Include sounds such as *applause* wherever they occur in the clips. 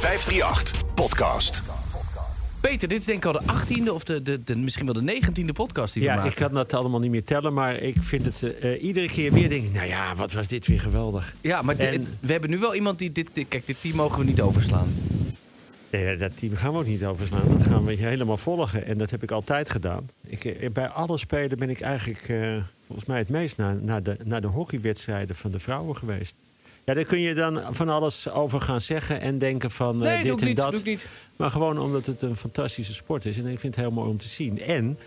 538 Podcast. Peter, dit is denk ik al de 18e of de, de, de, misschien wel de 19e podcast die we Ja, maken. ik kan dat allemaal niet meer tellen, maar ik vind het eh, iedere keer weer denk ik, nou ja, wat was dit weer geweldig. Ja, maar En- we hebben nu wel iemand die dit, dit- Kijk, dit team mogen we niet overslaan. Nee, dat team gaan we ook niet overslaan. Dat gaan we helemaal volgen. En dat heb ik altijd gedaan. Ik, eh, bij alle spelen ben ik eigenlijk eh, volgens mij het meest naar, naar, de, naar de hockeywedstrijden van de vrouwen geweest. Ja, daar kun je dan van alles over gaan zeggen en denken van eh, Nee, dit doe ik en niet. dat. Doe ik niet. Maar gewoon omdat het een fantastische sport is. En ik vind het heel mooi om te zien. En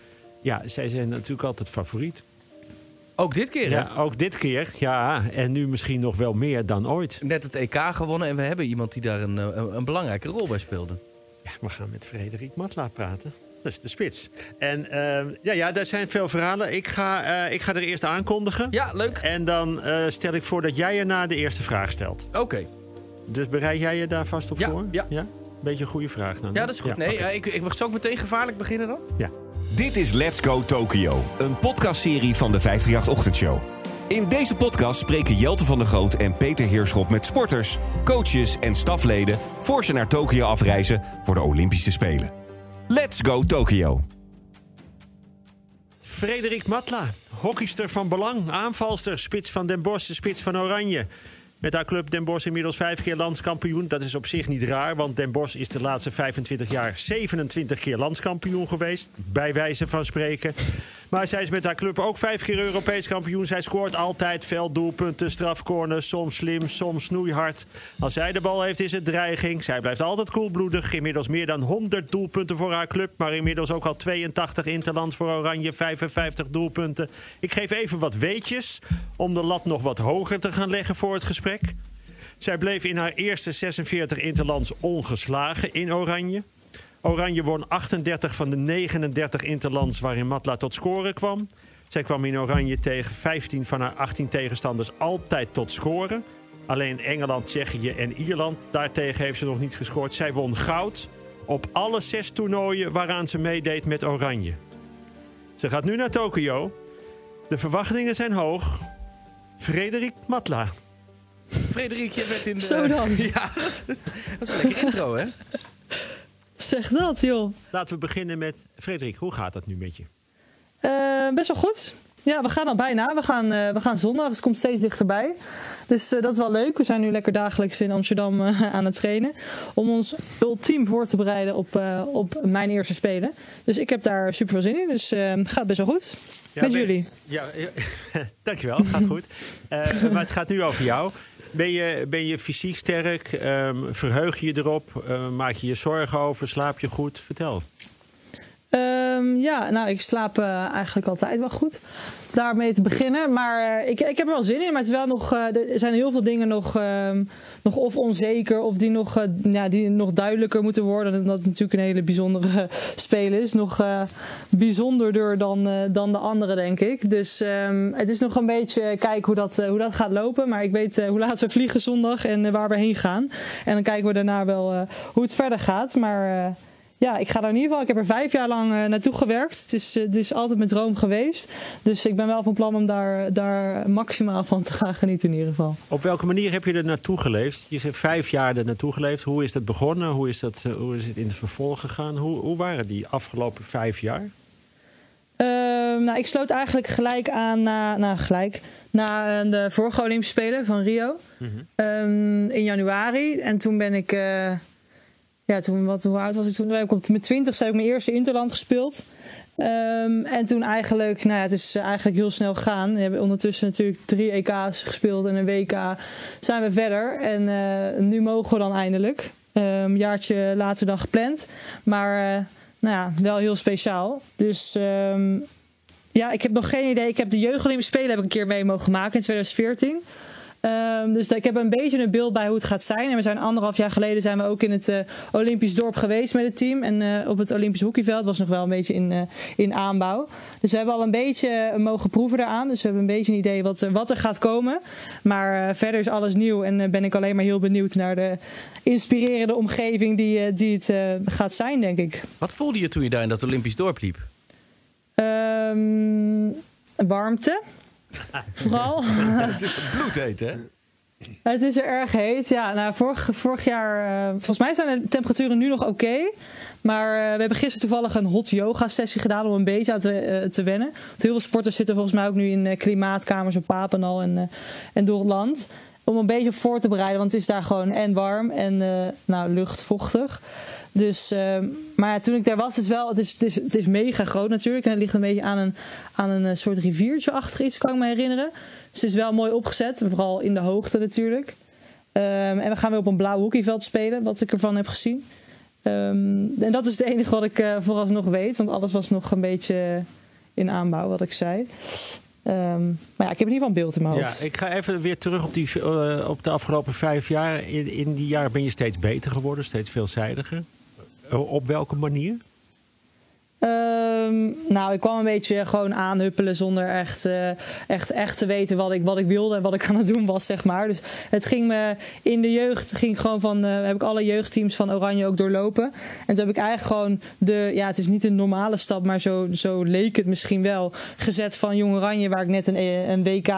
ja, zij zijn natuurlijk altijd favoriet. Ook dit keer, hè? Ja, ook dit keer. Ja, en nu misschien nog wel meer dan ooit. Net het EK gewonnen en we hebben iemand die daar een, eh, een, een belangrijke rol bij speelde. Ja, we gaan met Frederik Matla praten. Dat is de spits. En ehm, ja, ja, daar zijn veel verhalen. Ik ga, eh, ik ga er eerst aankondigen. Ja, leuk. En dan eh, stel ik voor dat jij erna de eerste vraag stelt. Oké. Dus bereid jij je daar vast op Ja, voor? ja. Beetje een goede vraag dan. Ja, dat is goed. nee, ja, ik, ik mag zo ook meteen gevaarlijk beginnen dan? ja. Dit is Let's Go Tokyo, een podcastserie van de 538 Ochtendshow. In deze podcast spreken Jelte van der Groot en Peter Heerschop met sporters, coaches en stafleden voor ze naar Tokio afreizen voor de Olympische Spelen. Let's Go Tokyo. Frederik Matla, hockeyster van belang, aanvalster, spits van Den Bosch, spits van Oranje. Met haar club Den Bosch inmiddels vijf keer landskampioen. Dat is op zich niet raar, want Den Bosch is de laatste 25 jaar 27 keer landskampioen geweest. Bij wijze van spreken. Maar zij is met haar club ook vijf keer Europees kampioen. Zij scoort altijd veel doelpunten, strafcorners, soms slim, soms snoeihard. Als zij de bal heeft is het dreiging. Zij blijft altijd koelbloedig. Inmiddels meer dan 100 doelpunten voor haar club. Maar inmiddels ook al 82 interlands voor Oranje, 55 doelpunten. Ik geef even wat weetjes om de lat nog wat hoger te gaan leggen voor het gesprek. Zij bleef in haar eerste 46 interlands ongeslagen in Oranje. Oranje won 38 van de 39 interlands waarin Matla tot scoren kwam. Zij kwam in Oranje tegen 15 van haar 18 tegenstanders altijd tot scoren. Alleen Engeland, Tsjechië en Ierland daartegen heeft ze nog niet gescoord. Zij won goud op alle zes toernooien waaraan ze meedeed met Oranje. Ze gaat nu naar Tokio. De verwachtingen zijn hoog. Frederik Matla. Frederik, je bent in de... Zo dan. *laughs* Ja, dat, dat is een lekker intro, hè? Zeg dat, joh. Laten we beginnen met Frederik. Hoe gaat het nu met je? Eh, best wel goed. Ja, we gaan al bijna. We gaan, eh, we gaan zondag. Het komt steeds dichterbij. Dus eh, dat is wel leuk. We zijn nu lekker dagelijks in Amsterdam aan het trainen. Om ons ultiem voor te bereiden op, op mijn eerste spelen. Dus ik heb daar super veel zin in. Dus gaat best wel goed. Met jullie. Ja, *laughs* ja, dankjewel. Gaat goed. Maar het gaat nu over jou. Ben je, ben je fysiek sterk? Ehm, verheug je erop? Eh, maak je je zorgen over? Slaap je goed? Vertel. Ehm, ja, nou, ik slaap eh, eigenlijk altijd wel goed. Daarmee te beginnen. Maar eh, ik, ik heb er wel zin in. Maar het is wel nog, eh, er zijn heel veel dingen nog, ehm, nog of onzeker. Of die nog, eh, ja, die nog duidelijker moeten worden. Omdat het natuurlijk een hele bijzondere *laughs* spel is. Nog eh, bijzonderder dan, eh, dan de andere, denk ik. Dus ehm, het is nog een beetje kijken hoe dat, hoe dat gaat lopen. Maar ik weet hoe laat we vliegen zondag en waar we heen gaan. En dan kijken we daarna wel hoe het verder gaat. Maar... ja, ik ga daar in ieder geval. Ik heb er vijf jaar lang eh, naartoe gewerkt. Het is, eh, het is altijd mijn droom geweest. Dus ik ben wel van plan om daar, daar maximaal van te gaan genieten in ieder geval. Op welke manier heb je er naartoe geleefd? Je zegt vijf jaar er naartoe geleefd. Hoe is dat begonnen? Hoe is, dat, eh, hoe is het in het vervolg gegaan? Hoe, hoe waren die afgelopen vijf jaar? Ehm, nou, ik sloot eigenlijk gelijk aan na, nou, gelijk, na de vorige Olympische Spelen van Rio. Ehm, in januari. En toen ben ik... ja, toen, wat, hoe oud was ik toen? Ik op mijn twintigste heb ik mijn eerste Interland gespeeld. Ehm, en toen eigenlijk, nou ja, het is eigenlijk heel snel gegaan. We hebben ondertussen natuurlijk drie EK's gespeeld en een WK zijn we verder. En eh, nu mogen we dan eindelijk. Ehm, een jaartje later dan gepland. Maar eh, nou ja, wel heel speciaal. Dus ehm, ja, ik heb nog geen idee. Ik heb de Jeugd Spelen heb ik een keer mee mogen maken in 2014. Ehm, dus ik heb een beetje een beeld bij hoe het gaat zijn. En we zijn anderhalf jaar geleden zijn we ook in het eh, Olympisch dorp geweest met het team. En eh, op het Olympisch hockeyveld was nog wel een beetje in, eh, in aanbouw. Dus we hebben al een beetje mogen proeven daaraan. Dus we hebben een beetje een idee wat, wat er gaat komen. Maar verder is alles nieuw. En ben ik alleen maar heel benieuwd naar de inspirerende omgeving die, die het gaat zijn, denk ik. Wat voelde je toen je daar in dat Olympisch dorp liep? Ehm, warmte. Vooral. *laughs* Het is bloedheet, hè? Het is er erg heet. Ja, nou, vorig, vorig jaar. eh, volgens mij zijn de temperaturen nu nog oké. maar eh, we hebben gisteren toevallig een hot yoga sessie gedaan om een beetje aan te, eh, te wennen. Want heel veel sporters zitten volgens mij ook nu in klimaatkamers op Papendal en, en door het land. Om een beetje op voor te bereiden, want het is daar gewoon en warm en nou, luchtvochtig. Dus, eh, maar ja, toen ik daar was, het is wel, het is, het is, het is mega groot natuurlijk. En het ligt een beetje aan een, aan een eh, soort riviertje-achtig iets, kan ik me herinneren. Dus het is wel mooi opgezet, vooral in de hoogte natuurlijk. Ehm, en we gaan weer op een blauw hockeyveld spelen, wat ik ervan heb gezien. Ehm, en dat is het enige wat ik eh, vooralsnog weet, want alles was nog een beetje in aanbouw, wat ik zei. Maar ja, ik heb in ieder geval een beeld in mijn Ja, hoofd. ik ga even weer terug op, die, eh, op de afgelopen vijf jaar. In, in die jaren ben je steeds beter geworden, steeds veelzijdiger. Eh, op welke manier? Ehm, nou, ik kwam een beetje gewoon aanhuppelen zonder echt, eh, echt, echt te weten wat ik, wat ik wilde en wat ik aan het doen was, zeg maar. Dus het ging me in de jeugd, ging gewoon van, eh, heb ik alle jeugdteams van Oranje ook doorlopen. En toen heb ik eigenlijk gewoon de, ja, het is niet een normale stap, maar zo, zo leek het misschien wel, gezet van Jong Oranje, waar ik net een, een WK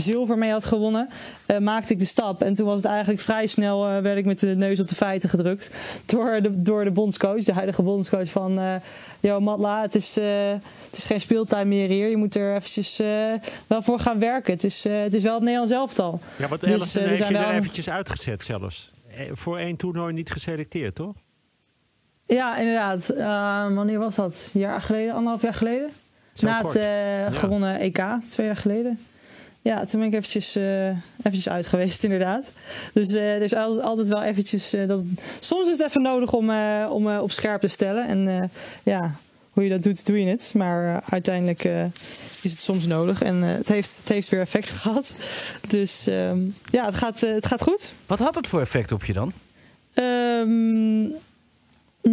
zilver mee had gewonnen, eh, maakte ik de stap. En toen was het eigenlijk vrij snel, eh, werd ik met de neus op de feiten gedrukt door de, door de bondscoach, de huidige bondscoach van, eh yo Matla, het is, het is geen speeltijd meer hier. Je moet er eventjes wel voor gaan werken. Het is, het is wel het Nederlands elftal. Ja, want Dus, Ellison eh, er heeft zijn je er eventjes uitgezet zelfs. Voor één toernooi niet geselecteerd, toch? Ja, inderdaad. Eh, wanneer was dat? Een jaar geleden, anderhalf jaar geleden? Zo Na kort. het gewonnen EK, twee jaar geleden. Ja, toen ben ik eventjes, eh, eventjes uit geweest, *laughs* inderdaad. Dus eh, er is altijd, altijd wel eventjes... eh, dat, soms is het even nodig om, om op scherp te stellen. En ja, hoe je dat doet, doe je het. Maar uiteindelijk is het soms nodig. En het, heeft, het heeft weer effect *laughs* gehad. Dus ehm, ja, het gaat, het gaat goed. Wat had het voor effect op je dan? Ehm,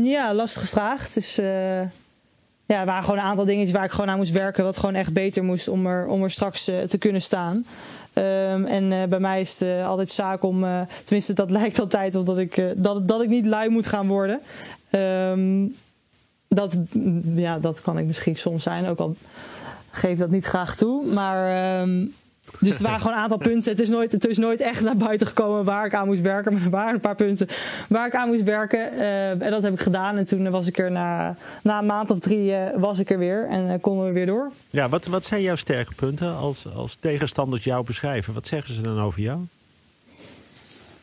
ja, lastige vraag. Eh, ja, er waren gewoon een aantal dingetjes waar ik gewoon aan moest werken. Wat gewoon echt beter moest om er, om er straks eh, te kunnen staan. Ehm, en eh, bij mij is het eh, altijd zaak om, tenminste dat *laughs* lijkt altijd op dat ik, dat, dat ik niet lui moet gaan worden. Ehm, dat, ja, dat kan ik misschien soms zijn, ook al geef dat niet graag toe. Maar ehm, dus er waren gewoon een aantal punten. Het is, nooit, het is nooit echt naar buiten gekomen waar ik aan moest werken. Maar er waren een paar punten waar ik aan moest werken. Eh, en dat heb ik gedaan. En toen was ik er na, na een maand of drie eh, was ik er weer. En eh, konden we weer door. Ja, wat, wat zijn jouw sterke punten als, als tegenstanders jou beschrijven? Wat zeggen ze dan over jou?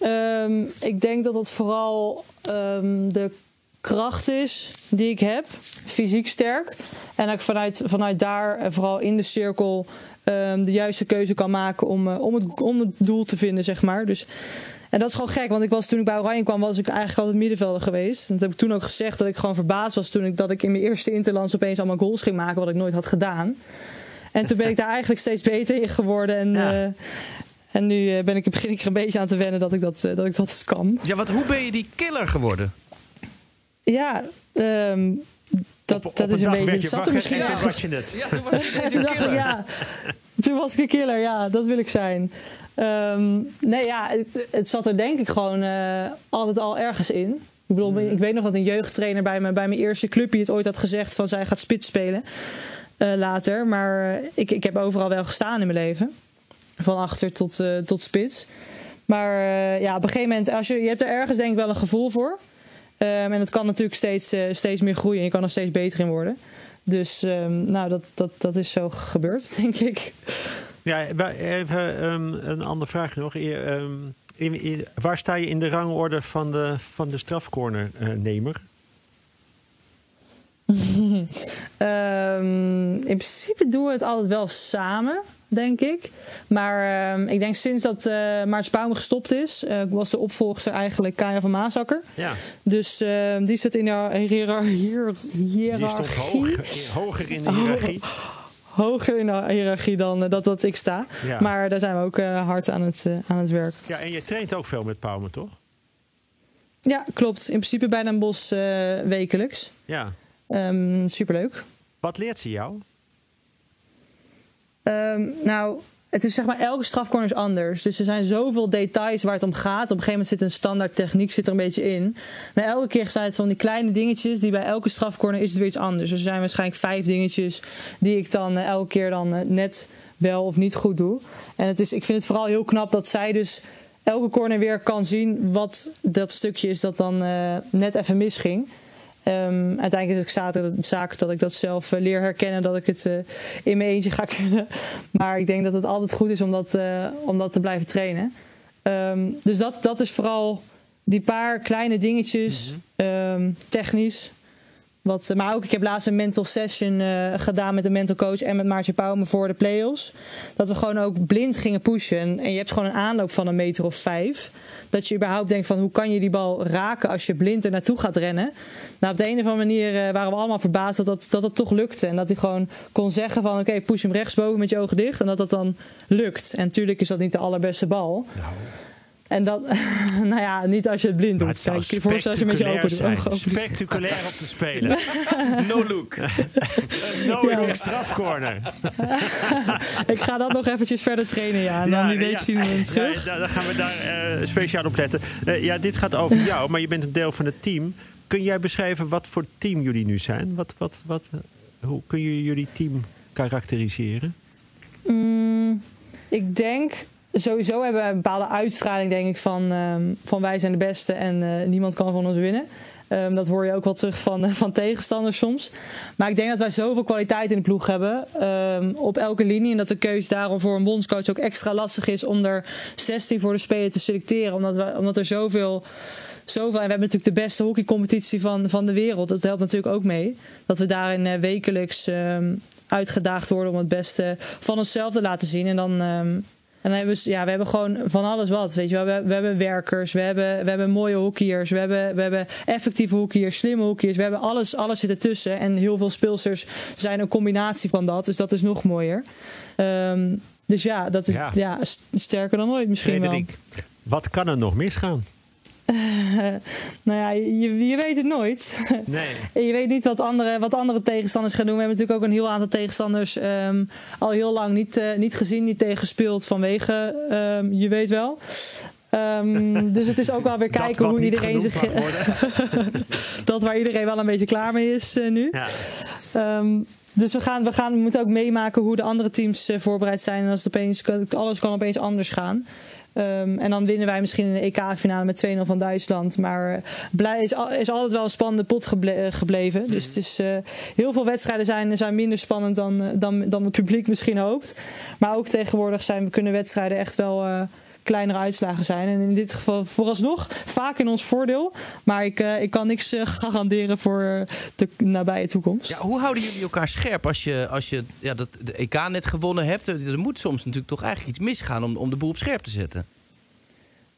Ehm, ik denk dat het vooral ehm, de kracht is die ik heb, fysiek sterk. En dat ik vanuit, vanuit daar, vooral in de cirkel, ehm, de juiste keuze kan maken om, eh, om, het, om het doel te vinden, zeg maar. Dus, en dat is gewoon gek, want ik was, toen ik bij Oranje kwam, was ik eigenlijk altijd middenvelder geweest. En dat heb ik toen ook gezegd, dat ik gewoon verbaasd was toen ik, dat ik in mijn eerste interlands opeens allemaal goals ging maken, wat ik nooit had gedaan. En toen ben ik daar *laughs* eigenlijk steeds beter in geworden. En, Ja. eh, en nu eh, ben ik, begin ik er een beetje aan te wennen dat ik dat, dat, ik dat kan. Ja, wat, hoe ben je die killer geworden? Ja, ehm, dat, Op- op dat is een beetje. Het zat er misschien en toen ergens. was je het. *laughs* Ja, toen was je Toen dacht ik, ja, toen was ik een killer, ja, dat wil ik zijn. Ehm, nee, ja, het, het zat er denk ik gewoon eh, altijd al ergens in. Ik bedoel, ik weet nog dat een jeugdtrainer bij, me, bij mijn eerste clubje het ooit had gezegd van zij gaat spits spelen eh, later. Maar eh, ik, ik heb overal wel gestaan in mijn leven. Van achter tot, eh, tot spits. Maar eh, ja, op een gegeven moment, als je, je hebt er ergens denk ik wel een gevoel voor. En het kan natuurlijk steeds, eh, steeds meer groeien. Je kan er steeds beter in worden. Dus ehm, nou, dat, dat, dat is zo gebeurd, *laughs* denk ik. Ja, even ehm, een andere vraag nog. Ehm, in- in- waar sta je in de rangorde van de, van de strafcornernemer? *laughs* Ehm, in principe doen we het altijd wel samen, denk ik. Maar ehm, ik denk sinds dat eh Maartens Bouwme gestopt is, eh, was de opvolgster eigenlijk Kaya van Maasakker. ja, Dus ehm, die zit in de hiërar- hier- die stond hiërarchie. hoog, hoger in de hiërarchie. *laughs* Hoger in de hiërarchie dan eh, dat, dat ik sta. Ja. Maar daar zijn we ook eh, hard aan het, eh, aan het werk. Ja, en je traint ook veel met Pauwme, toch? Ja, klopt. In principe bij Den Bosch eh, wekelijks. Ja. Ehm, superleuk. Wat leert ze jou? Ehm, nou, het is zeg maar elke strafcorner is anders. Dus er zijn zoveel details waar het om gaat. Op een gegeven moment zit een standaard techniek zit er een beetje in. Maar elke keer zijn het van die kleine dingetjes die bij elke strafcorner is het weer iets anders. Dus er zijn waarschijnlijk vijf dingetjes die ik dan eh, elke keer dan eh, net wel of niet goed doe. En het is, ik vind het vooral heel knap dat zij dus elke corner weer kan zien wat dat stukje is dat dan eh, net even misging. Um, uiteindelijk is het zaak, zaak dat ik dat zelf uh, leer herkennen, dat ik het uh, in mijn eentje ga kunnen. *laughs* Maar ik denk dat het altijd goed is om dat, uh, om dat te blijven trainen. Um, dus dat, dat is vooral die paar kleine dingetjes, mm -hmm. um, technisch. Wat, maar ook, ik heb laatst een mental session uh, gedaan met een mental coach en met Maartje Pauwme voor de play-offs. Dat we gewoon ook blind gingen pushen. En, je hebt gewoon een aanloop van een meter of vijf. Dat je überhaupt denkt van hoe kan je die bal raken als je blind er naartoe gaat rennen. Nou, op de een of andere manier uh, waren we allemaal verbaasd dat dat, dat toch lukte. En dat hij gewoon kon zeggen van oké, push hem rechtsboven met je ogen dicht. En dat dat dan lukt. En natuurlijk is dat niet de allerbeste bal. Nou. En dat, *laughs* nou ja, niet als je het blind doet. Kijk, je als je met je ogen doet. Spectaculair om te spelen. no look. *laughs* no ja. look strafcorner. *laughs* ik ga dat nog eventjes verder trainen, ja. En dan wie weet zien we hem terug. Ja, dan gaan we daar uh, speciaal op letten. Uh, ja, dit gaat over jou, maar je bent een deel van het team. Kun jij beschrijven wat voor team jullie nu zijn? Wat, wat, wat, hoe kun je jullie team karakteriseren? Mm, ik denk sowieso hebben we een bepaalde uitstraling, denk ik, van, um, van wij zijn de beste en uh, niemand kan van ons winnen. Um, dat hoor je ook wel terug van, van tegenstanders soms. Maar ik denk dat wij zoveel kwaliteit in de ploeg hebben um, op elke linie. En dat de keuze daarom voor een bondscoach ook extra lastig is om er 16 voor de speler te selecteren. Omdat, we, omdat er zoveel. Zoveel, en we hebben natuurlijk de beste hockeycompetitie van, van de wereld. Dat helpt natuurlijk ook mee. Dat we daarin uh, wekelijks uitgedaagd worden om het beste van onszelf te laten zien. En dan, dan hebben we, ja, we hebben gewoon van alles wat. Weet je, we hebben, we hebben werkers, we hebben, we hebben mooie hockeyers, we hebben, we hebben effectieve hockeyers, slimme hockeyers. We hebben alles, alles zit ertussen. En heel veel speelsters zijn een combinatie van dat. Dus dat is nog mooier. Um, dus ja, dat is ja. ja. sterker dan ooit misschien Frederik, wel. Wat kan er nog misgaan? Uh, *laughs* nou ja, je, je, weet het nooit. Nee. *laughs* je weet niet wat andere, wat andere tegenstanders gaan doen. We hebben natuurlijk ook een heel aantal tegenstanders um, al heel lang niet, uh, niet gezien, niet tegengespeeld vanwege, um, je weet wel. Um, *laughs* dus het is ook wel weer kijken hoe iedereen zich. dat waar iedereen wel een beetje klaar mee is uh, nu. Ja. dus we, gaan, we, gaan, we moeten ook meemaken hoe de andere teams voorbereid zijn. En als het opeens, alles kan opeens anders gaan. Um, en dan winnen wij misschien in de EK-finale met 2-0 van Duitsland. Maar blij, is, is altijd wel een spannende pot geble gebleven. Dus uh, heel veel wedstrijden zijn, zijn minder spannend dan, dan, dan het publiek misschien hoopt. Maar ook tegenwoordig zijn, kunnen wedstrijden echt wel kleinere uitslagen zijn. En in dit geval vooralsnog vaak in ons voordeel. Maar ik, uh, ik kan niks uh, *laughs* garanderen voor de nabije toekomst. Ja, hoe houden jullie elkaar scherp als je, als je ja, dat, de EK net gewonnen hebt? Er moet soms natuurlijk toch eigenlijk iets misgaan om, om de boel op scherp te zetten.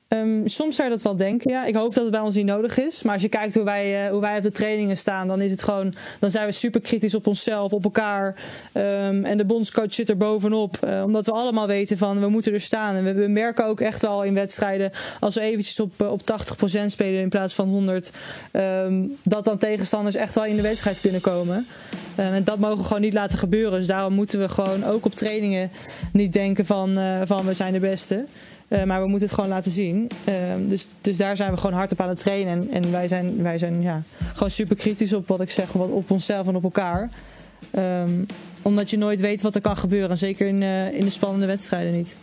Um, soms zou je dat wel denken, ja. Ik hoop dat het bij ons niet nodig is. Maar als je kijkt hoe wij, uh, hoe wij op de trainingen staan, dan is het gewoon. Dan zijn we super kritisch op onszelf, op elkaar. Um, en de bondscoach zit er bovenop. Uh, omdat we allemaal weten van we moeten er staan. En we, merken ook echt wel in wedstrijden, als we eventjes op, op 80% spelen in plaats van 100, um, dat dan tegenstanders echt wel in de wedstrijd kunnen komen. en dat mogen we gewoon niet laten gebeuren. Dus daarom moeten we gewoon ook op trainingen niet denken van, van we zijn de beste. Uh, maar we moeten het gewoon laten zien. Uh, dus, dus daar zijn we gewoon hard op aan het trainen. En, en wij zijn, wij zijn ja, gewoon super kritisch op wat ik zeg, wat, op onszelf en op elkaar. Um, omdat je nooit weet wat er kan gebeuren. Zeker in, uh, in de spannende wedstrijden niet.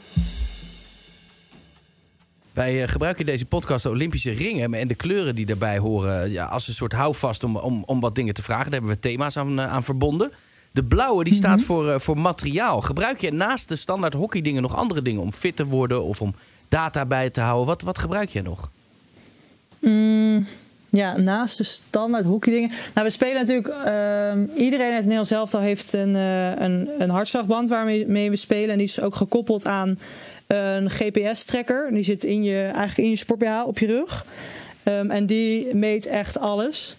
Wij gebruiken in deze podcast de Olympische ringen en de kleuren die daarbij horen ja, als een soort houvast om, om, om wat dingen te vragen. Daar hebben we thema's aan, aan verbonden. De blauwe die staat mm -hmm. voor, uh, voor materiaal. Gebruik je naast de standaard hockeydingen nog andere dingen om fit te worden of om data bij te houden? Wat, wat gebruik je nog? Mm, ja, naast de standaard hockeydingen. Nou, we spelen natuurlijk. Uh, iedereen in het Nederlands elftal heeft een, uh, een, een hartslagband waarmee we spelen. En die is ook gekoppeld aan een GPS-tracker. Die zit in je, eigenlijk in je sport op je rug. Um, en die meet echt alles.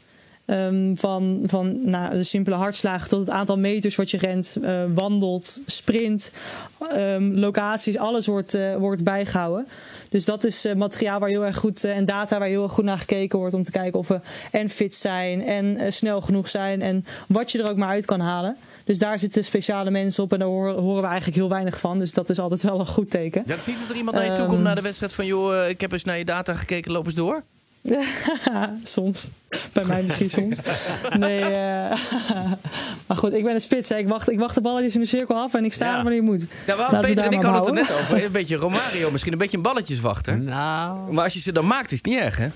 Um, van van nou, de simpele hartslagen tot het aantal meters wat je rent, uh, wandelt, sprint, um, locaties, alles wordt, uh, wordt bijgehouden. Dus dat is uh, materiaal waar heel erg goed en data waar heel erg goed naar gekeken wordt om te kijken of we en fit zijn en snel genoeg zijn en wat je er ook maar uit kan halen. Dus daar zitten speciale mensen op en daar horen, horen we eigenlijk heel weinig van. Dus dat is altijd wel een goed teken. Dat is niet dat er iemand naar je toe komt um, na de wedstrijd van joh, ik heb eens naar je data gekeken, loop eens door? *laughs* soms. Bij mij misschien soms. Nee, eh, *laughs* maar goed, ik ben een spits. Hè. Ik, wacht, ik wacht de balletjes in de cirkel af en ik sta Ja. er wanneer je moet. Ja, we hadden Laten we Peter en ik hadden het er net over. Een beetje Romario, misschien een beetje een balletjeswachter. Nou, Maar als je ze dan maakt, is het niet erg, hè?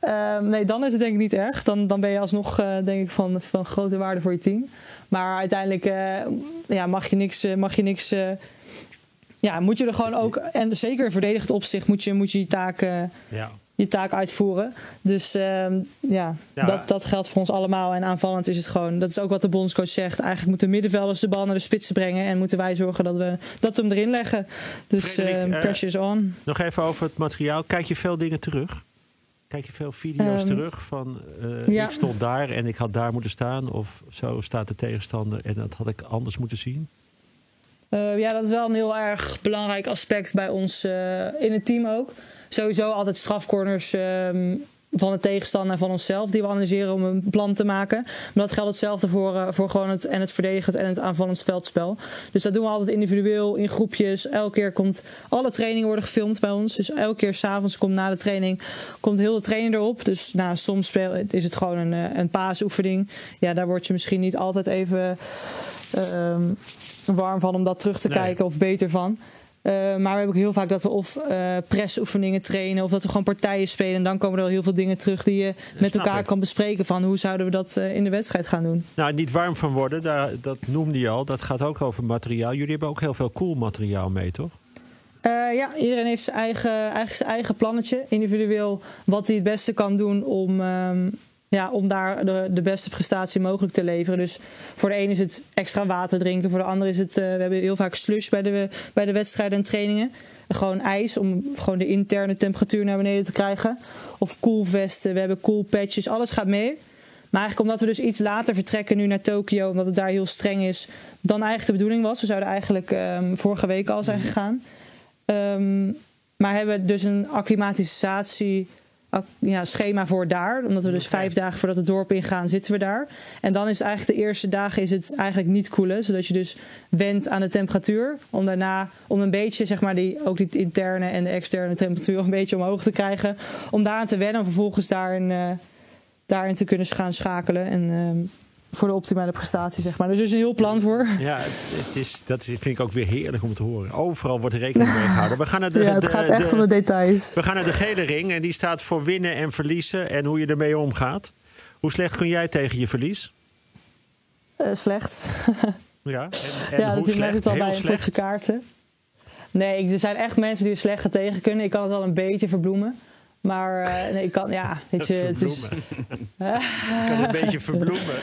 Ehm, nee, dan is het denk ik niet erg. Dan, dan ben je alsnog eh, denk ik van, van grote waarde voor je team. Maar uiteindelijk eh, ja, mag je niks... eh, mag je niks eh, ja, moet je er gewoon ook... En zeker in verdedigend opzicht moet je moet je, je taak... eh, ja. Je taak uitvoeren. Dus ehm, ja, Ja. Dat, dat geldt voor ons allemaal. En aanvallend is het gewoon, dat is ook wat de bondscoach zegt. Eigenlijk moeten middenvelders de bal naar de spitsen brengen. En moeten wij zorgen dat we, dat we hem erin leggen. Dus pressure is on. Nog even over het materiaal. Kijk je veel dingen terug? Kijk je veel video's Ehm, terug van eh, ja. ik stond daar en ik had daar moeten staan? Of zo staat de tegenstander en dat had ik anders moeten zien? Eh, ja, dat is wel een heel erg belangrijk aspect bij ons in het team ook. Sowieso altijd strafcorners ehm, van de tegenstander en van onszelf die we analyseren om een plan te maken. Maar dat geldt hetzelfde voor, eh, voor gewoon het, en het verdedigend en het aanvallend veldspel. Dus dat doen we altijd individueel in groepjes. Elke keer komt alle trainingen worden gefilmd bij ons. Dus elke keer s'avonds komt na de training komt heel de training erop. Dus nou, soms speel, is het gewoon een, eh, een paasoefening. Ja, daar word je misschien niet altijd even ehm, warm van om dat terug te Nee. kijken of beter van. Eh, maar we hebben ook heel vaak dat we of eh pressoefeningen trainen of dat we gewoon partijen spelen. En dan komen er wel heel veel dingen terug die je met snap elkaar ik. kan bespreken. Van hoe zouden we dat eh, in de wedstrijd gaan doen? Nou, niet warm van worden, daar, dat noemde je al. Dat gaat ook over materiaal. Jullie hebben ook heel veel cool materiaal mee, toch? Ja, iedereen heeft zijn eigen, zijn eigen plannetje. Individueel wat hij het beste kan doen om, ehm, ja, om daar de, de beste prestatie mogelijk te leveren. Dus voor de een is het extra water drinken. Voor de ander is het, eh, we hebben heel vaak slush bij de, bij de wedstrijden en trainingen. Gewoon ijs om gewoon de interne temperatuur naar beneden te krijgen. Of koelvesten, we hebben cool patches, alles gaat mee. Maar eigenlijk omdat we dus iets later vertrekken nu naar Tokio, omdat het daar heel streng is, dan eigenlijk de bedoeling was. We zouden eigenlijk ehm, vorige week al zijn gegaan. Ehm, maar hebben dus een acclimatisatie ac- ja, schema voor daar. Omdat we dus vijf dagen voordat het dorp ingaan, zitten we daar. En dan is het eigenlijk de eerste dagen is het eigenlijk niet koelen. Zodat je dus went aan de temperatuur. Om daarna, om een beetje, zeg maar, die, ook die interne en de externe temperatuur een beetje omhoog te krijgen. Om daaraan te wennen. Om vervolgens daarin, eh, daarin te kunnen gaan schakelen. En ehm, voor de optimale prestatie, zeg maar. Dus er is een heel plan voor. Ja, het is, dat is- vind ik ook weer heerlijk om te horen. Overal wordt er rekening mee gehouden. We gaan naar de, ja, het de- gaat echt de- om de details. we gaan naar de gele ring en die staat voor winnen en verliezen en hoe je ermee omgaat. Hoe slecht kun jij tegen je verlies? Eh, slecht. *laughs* Ja, en, en ja, hoe slecht? het al Heel bij een slecht. potje kaarten. Nee, er zijn echt mensen die er slecht tegen kunnen. Ik kan het wel een beetje verbloemen. Maar eh, nee, ik kan, ja, weet je, het is... *laughs* Kan een beetje verbloemen.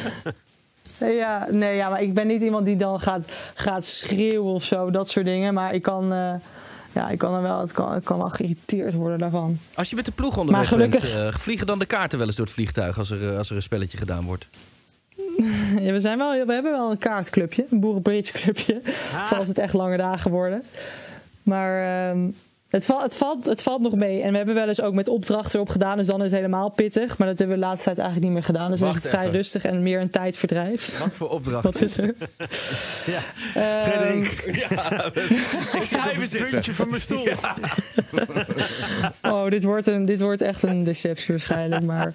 Ja, nee, ja, maar ik ben niet iemand die dan gaat, gaat schreeuwen of zo, dat soort dingen. Maar ik kan, eh, ja, ik kan er wel, het kan, ik kan wel geïrriteerd worden daarvan. Als je met de ploeg onderweg Maar bent, gelukkig- eh, vliegen dan de kaarten wel eens door het vliegtuig als er, als er een spelletje gedaan wordt? *laughs* Ja, we, zijn wel, we hebben wel een kaartclubje, een boerenbridgeclubje, Ah. voor als het echt lange dagen worden. Maar ehm, het, valt, het, valt, het valt nog mee. En we hebben wel eens ook met opdrachten erop gedaan, dus dan is het helemaal pittig. Maar dat hebben we de laatste tijd eigenlijk niet meer gedaan. Dus dan is Wacht het vrij even. rustig en meer een tijdverdrijf. Wat voor opdracht? *laughs* Wat is er? *laughs* Ja. Ehm, Frederik, Ja, *laughs* ik op het puntje van mijn stoel. Oh, dit wordt, een, dit wordt echt een deceptie waarschijnlijk. Maar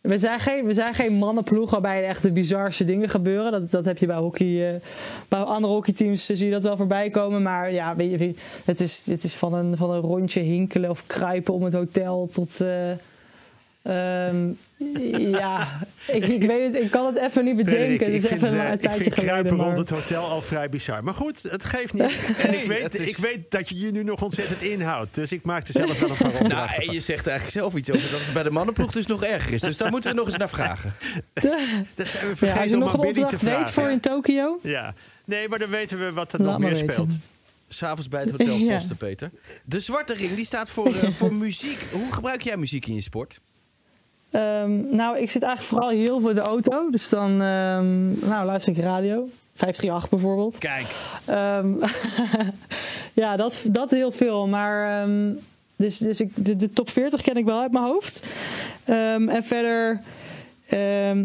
we zijn geen, we zijn geen mannenploeg waarbij echt de bizarste dingen gebeuren. Dat, dat heb je bij hockey. eh, bij andere hockeyteams eh, zie je dat wel voorbij komen. Maar ja, weet je, het is, het is van, een, van een rondje hinkelen of kruipen om het hotel tot. eh, ehm, *laughs* ja, ik, ik weet het, ik kan het even niet bedenken. Frederik, ik is vind, even eh, een ik tijdje vind geleden. kruipen maar- rond het hotel al vrij bizar. Maar goed, het geeft niet. *laughs* En ik weet, is- ik weet dat je je nu nog ontzettend inhoudt. Dus ik maak er zelf wel een paar *laughs* Nou, opdrachten en je zegt eigenlijk zelf iets over dat het bij de mannenploeg dus nog erger is. Dus daar moeten we nog eens naar vragen. Dat zijn we ja, als vergeten je om nog een opdracht weet voor in Tokio. Ja, nee, maar dan weten we wat er Laat nog meer weten. speelt. S'avonds bij het hotel Ja. Posten, Peter. De zwarte ring die staat voor, eh, voor muziek. Hoe gebruik jij muziek in je sport? Ehm, nou, ik zit eigenlijk vooral heel in de auto. Dus dan ehm, nou, luister ik radio. 538 bijvoorbeeld. Kijk, Ehm, *laughs* ja, dat, dat heel veel. Maar dus, dus ik, de, de top 40 ken ik wel uit mijn hoofd. En verder,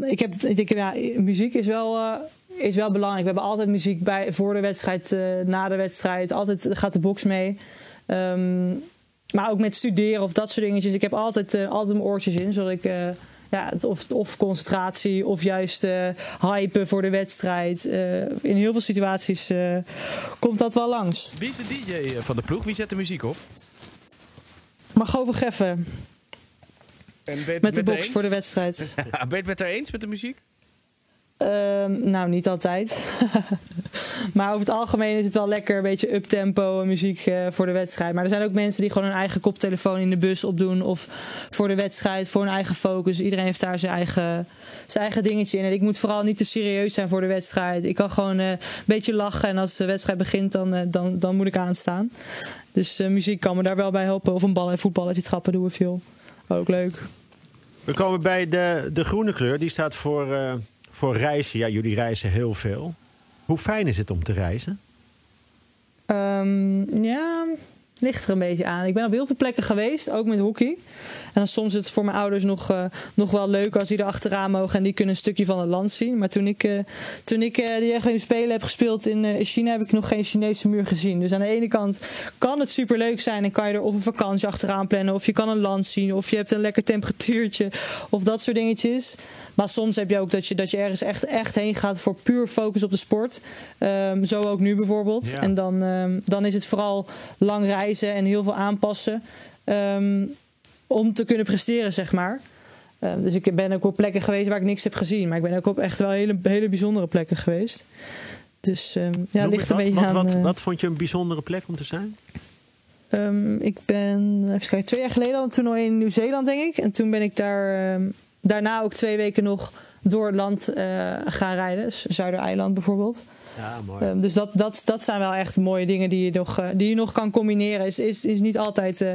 ik heb, ik denk, ja, muziek is wel, eh, is wel belangrijk. We hebben altijd muziek bij, voor de wedstrijd, eh, na de wedstrijd. Altijd gaat de box mee. Maar ook met studeren of dat soort dingetjes. Ik heb altijd, eh, altijd mijn oortjes in, zodat ik eh, ja, of, of concentratie of juist eh hypen voor de wedstrijd. Eh, in heel veel situaties eh, komt dat wel langs. Wie is de DJ van de ploeg? Wie zet de muziek op? Maar gewoon geffen En ben je het met de met haar box eens? voor de wedstrijd. ben je het met haar eens met de muziek? Ehm, nou, niet altijd. *laughs* maar over het algemeen is het wel lekker een beetje uptempo muziek eh, voor de wedstrijd. Maar er zijn ook mensen die gewoon hun eigen koptelefoon in de bus opdoen. Of voor de wedstrijd, voor hun eigen focus. Iedereen heeft daar zijn eigen, zijn eigen dingetje in. En ik moet vooral niet te serieus zijn voor de wedstrijd. Ik kan gewoon eh, een beetje lachen. En als de wedstrijd begint, dan, eh, dan, dan moet ik aanstaan. Dus muziek kan me daar wel bij helpen. Of een bal en voetballetje trappen doen we veel. Ook leuk. We komen bij de, de groene kleur. Die staat voor, voor reizen. Ja, jullie reizen heel veel. Hoe fijn is het om te reizen? Ehm, ja, ligt er een beetje aan. Ik ben op heel veel plekken geweest, ook met hockey. En dan soms is het voor mijn ouders nog, eh, nog wel leuk als die er achteraan mogen en die kunnen een stukje van het land zien. Maar toen ik, eh toen ik eh die Spelen heb gespeeld in China, heb ik nog geen Chinese muur gezien. Dus aan de ene kant kan het super leuk zijn en kan je er of een vakantie achteraan plannen, of je kan een land zien, of je hebt een lekker temperatuurtje, of dat soort dingetjes. Maar soms heb je ook dat je, dat je ergens echt, echt heen gaat voor puur focus op de sport. Ehm, zo ook nu bijvoorbeeld. Ja. En dan, ehm, dan is het vooral lang reizen en heel veel aanpassen. ehm, om te kunnen presteren, zeg maar. Dus ik ben ook op plekken geweest waar ik niks heb gezien. Maar ik ben ook op echt wel hele, hele bijzondere plekken geweest. Dus ja, ligt een beetje wat, aan... wat, eh, wat vond je een bijzondere plek om te zijn? Ik ben even kijken, twee jaar geleden al een toernooi in Nieuw-Zeeland, denk ik. En toen ben ik daar daarna ook twee weken nog door het land eh, gaan rijden. Dus Zuidereiland bijvoorbeeld. Ja, mooi. Ehm, dus dat, dat, dat zijn wel echt mooie dingen die je nog, eh, die je nog kan combineren. Is, is, is niet altijd, eh,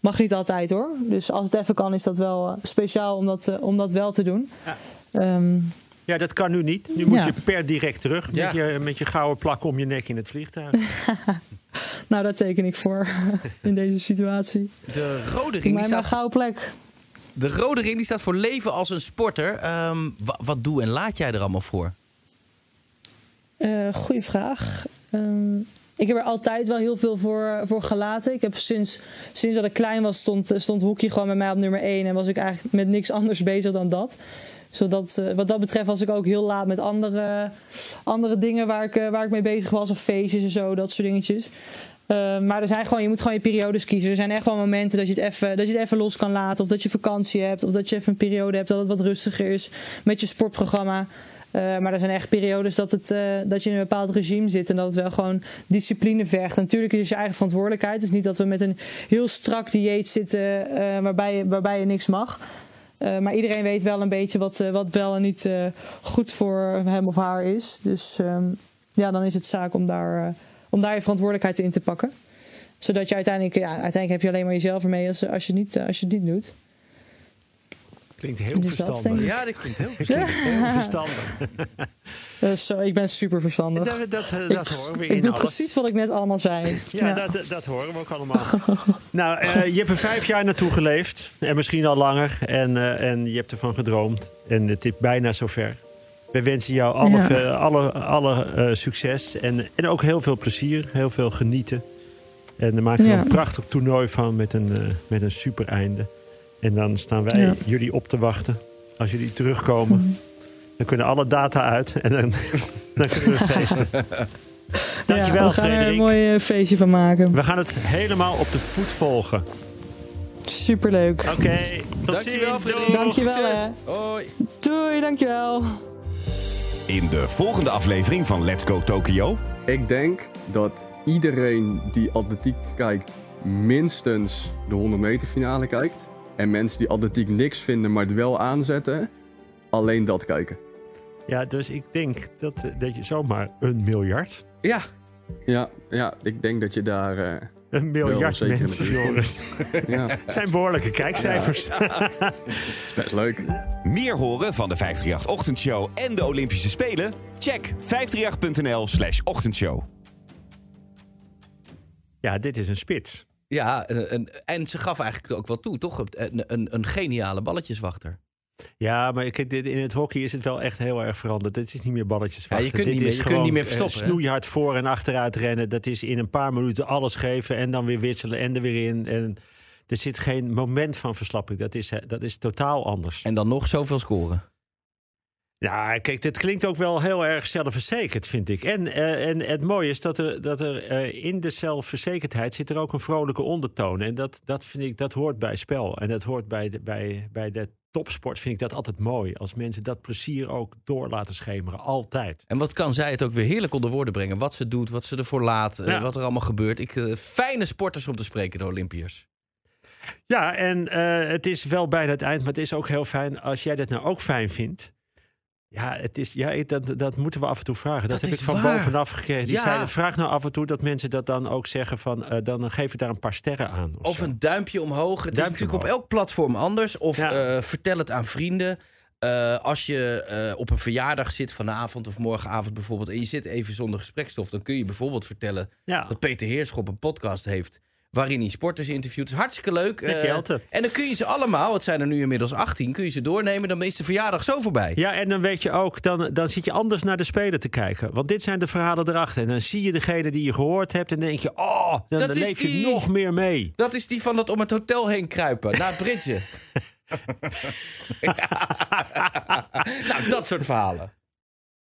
mag niet altijd hoor. Dus als het even kan, is dat wel speciaal om dat, om dat wel te doen. Ja. Ehm, Ja, dat kan nu niet. Nu moet Ja. je per direct terug Ja. met, je, met je gouden plak om je nek in het vliegtuig. *laughs* nou, daar teken ik voor *laughs* in deze situatie. De rode ring, mij maar staat, een gouden plek. De rode ring die staat voor leven als een sporter. Ehm, wa- wat doe en laat jij er allemaal voor? Eh goeie vraag. Ehm, ik heb er altijd wel heel veel voor, voor gelaten. Ik heb sinds, sinds dat ik klein was, stond, stond hockey gewoon bij mij op nummer 1. En was ik eigenlijk met niks anders bezig dan dat. Zodat, eh, wat dat betreft was ik ook heel laat met andere, andere dingen waar ik, eh, waar ik mee bezig was. Of feestjes en zo, dat soort dingetjes. Eh, maar er zijn gewoon, je moet gewoon je periodes kiezen. Er zijn echt wel momenten dat je, het even, dat je het even los kan laten. Of dat je vakantie hebt. Of dat je even een periode hebt dat het wat rustiger is met je sportprogramma. Eh, maar er zijn echt periodes dat, het, eh, dat je in een bepaald regime zit. En dat het wel gewoon discipline vergt. Natuurlijk is het je eigen verantwoordelijkheid. Het is niet dat we met een heel strak dieet zitten waarbij, waarbij je niks mag. Maar iedereen weet wel een beetje wat, wat wel en niet goed voor hem of haar is. Dus ehm, ja, dan is het zaak om daar, om daar je verantwoordelijkheid in te pakken. Zodat je uiteindelijk, ja, uiteindelijk heb je alleen maar jezelf ermee als, als, je, niet, eh, als je het niet doet. Klinkt heel Dus verstandig. ik. Ja, dat klinkt heel *laughs* Klinkt heel *laughs* verstandig. Dus, ik ben super verstandig. Dat, dat, eh, dat ik, horen we ik in doe alles. precies wat ik net allemaal zei. Ja, Dat, dat horen we ook allemaal. *laughs* nou, je hebt er vijf jaar naartoe geleefd. En misschien al langer. En, en je hebt ervan gedroomd. En het is bijna zover. We wensen jou alle, Ja. ve- alle, alle eh, succes. En, en ook heel veel plezier. Heel veel genieten. En dan maak je er Ja. een prachtig toernooi van met een, eh, met een super einde. En dan staan wij Ja. jullie op te wachten. Als jullie terugkomen. Dan kunnen alle data uit. En dan, *laughs* dan kunnen we feesten. *laughs* Dankjewel, ja, we gaan er een Frederik. mooi eh, feestje van maken. We gaan het helemaal op de voet volgen. Superleuk. Oké, tot Dankjewel, ziens. Frederik. Dankjewel, Succes. hè. Hoi. Doei, dankjewel. In de volgende aflevering van Let's Go Tokyo Ik denk dat iedereen die atletiek kijkt, minstens de 100 meter finale kijkt. En mensen die atletiek niks vinden, maar het wel aanzetten, alleen dat kijken. Ja, dus ik denk dat, eh, dat je zomaar een miljard... Ja, Ja, ja ik denk dat je daar. eh, Een miljard mensen. Joris. *laughs* ja, Het zijn behoorlijke kijkcijfers. is best leuk. Meer horen van de 538 Ochtendshow en de Olympische Spelen? Check 538.nl slash ochtendshow. Ja, dit is een spits. ja een, een- en ze gaf eigenlijk ook wel toe, toch? Een, een, een geniale balletjeswachter. Ja, maar kijk, dit, in het hockey is het wel echt heel erg veranderd. Het is niet meer balletjes Ja, je kunt Dit niet meer- je kunt niet meer eh, verstoppen? Snoeihard voor en achteruit rennen. Dat is in een paar minuten alles geven en dan weer wisselen en er weer in. En er zit geen moment van verslapping. Dat is, eh, dat is totaal anders. En dan nog zoveel scoren. Ja, kijk, dit klinkt ook wel heel erg zelfverzekerd, vind ik. En, eh, en het mooie is dat er, dat er eh, in de zelfverzekerdheid zit er ook een vrolijke ondertoon. En dat, dat vind ik, dat hoort bij spel. En dat hoort bij de, bij, bij de topsport, vind ik dat altijd mooi. Als mensen dat plezier ook door laten schemeren, altijd. En wat kan zij het ook weer heerlijk onder woorden brengen. Wat ze doet, wat ze ervoor laat, eh, wat er allemaal gebeurt. Ik, fijne sporters om te spreken, de Olympiërs. Ja, en het is wel bijna het eind, maar het is ook heel fijn als jij dat nou ook fijn vindt. Ja, het is, ja dat, dat moeten we af en toe vragen. Dat, Dat heb ik van waar. bovenaf gekregen. Die Ja. zeiden, vraag nou af en toe dat mensen dat dan ook zeggen van... eh, dan geef ik daar een paar sterren aan. Of, Of een duimpje omhoog. Het Duimpje is natuurlijk omhoog. op elk platform anders. Of Ja. eh, vertel het aan vrienden. Eh, als je op een verjaardag zit vanavond of morgenavond bijvoorbeeld... en je zit even zonder gesprekstof... dan kun je bijvoorbeeld vertellen Ja. dat Peter Heerschop een podcast heeft... waarin hij sporters interviewt. Dat is hartstikke leuk. Eh, en dan kun je ze allemaal, het zijn er nu inmiddels 18... kun je ze doornemen, dan is de verjaardag zo voorbij. Ja, en dan weet je ook, dan, dan zit je anders naar de speler te kijken. Want dit zijn de verhalen erachter. En dan zie je degene die je gehoord hebt en denk je... oh, dan, Dat dan leef die. je nog meer mee. Dat is die van het om het hotel heen kruipen, naar het bridge. *laughs* *laughs* nou, dat soort verhalen.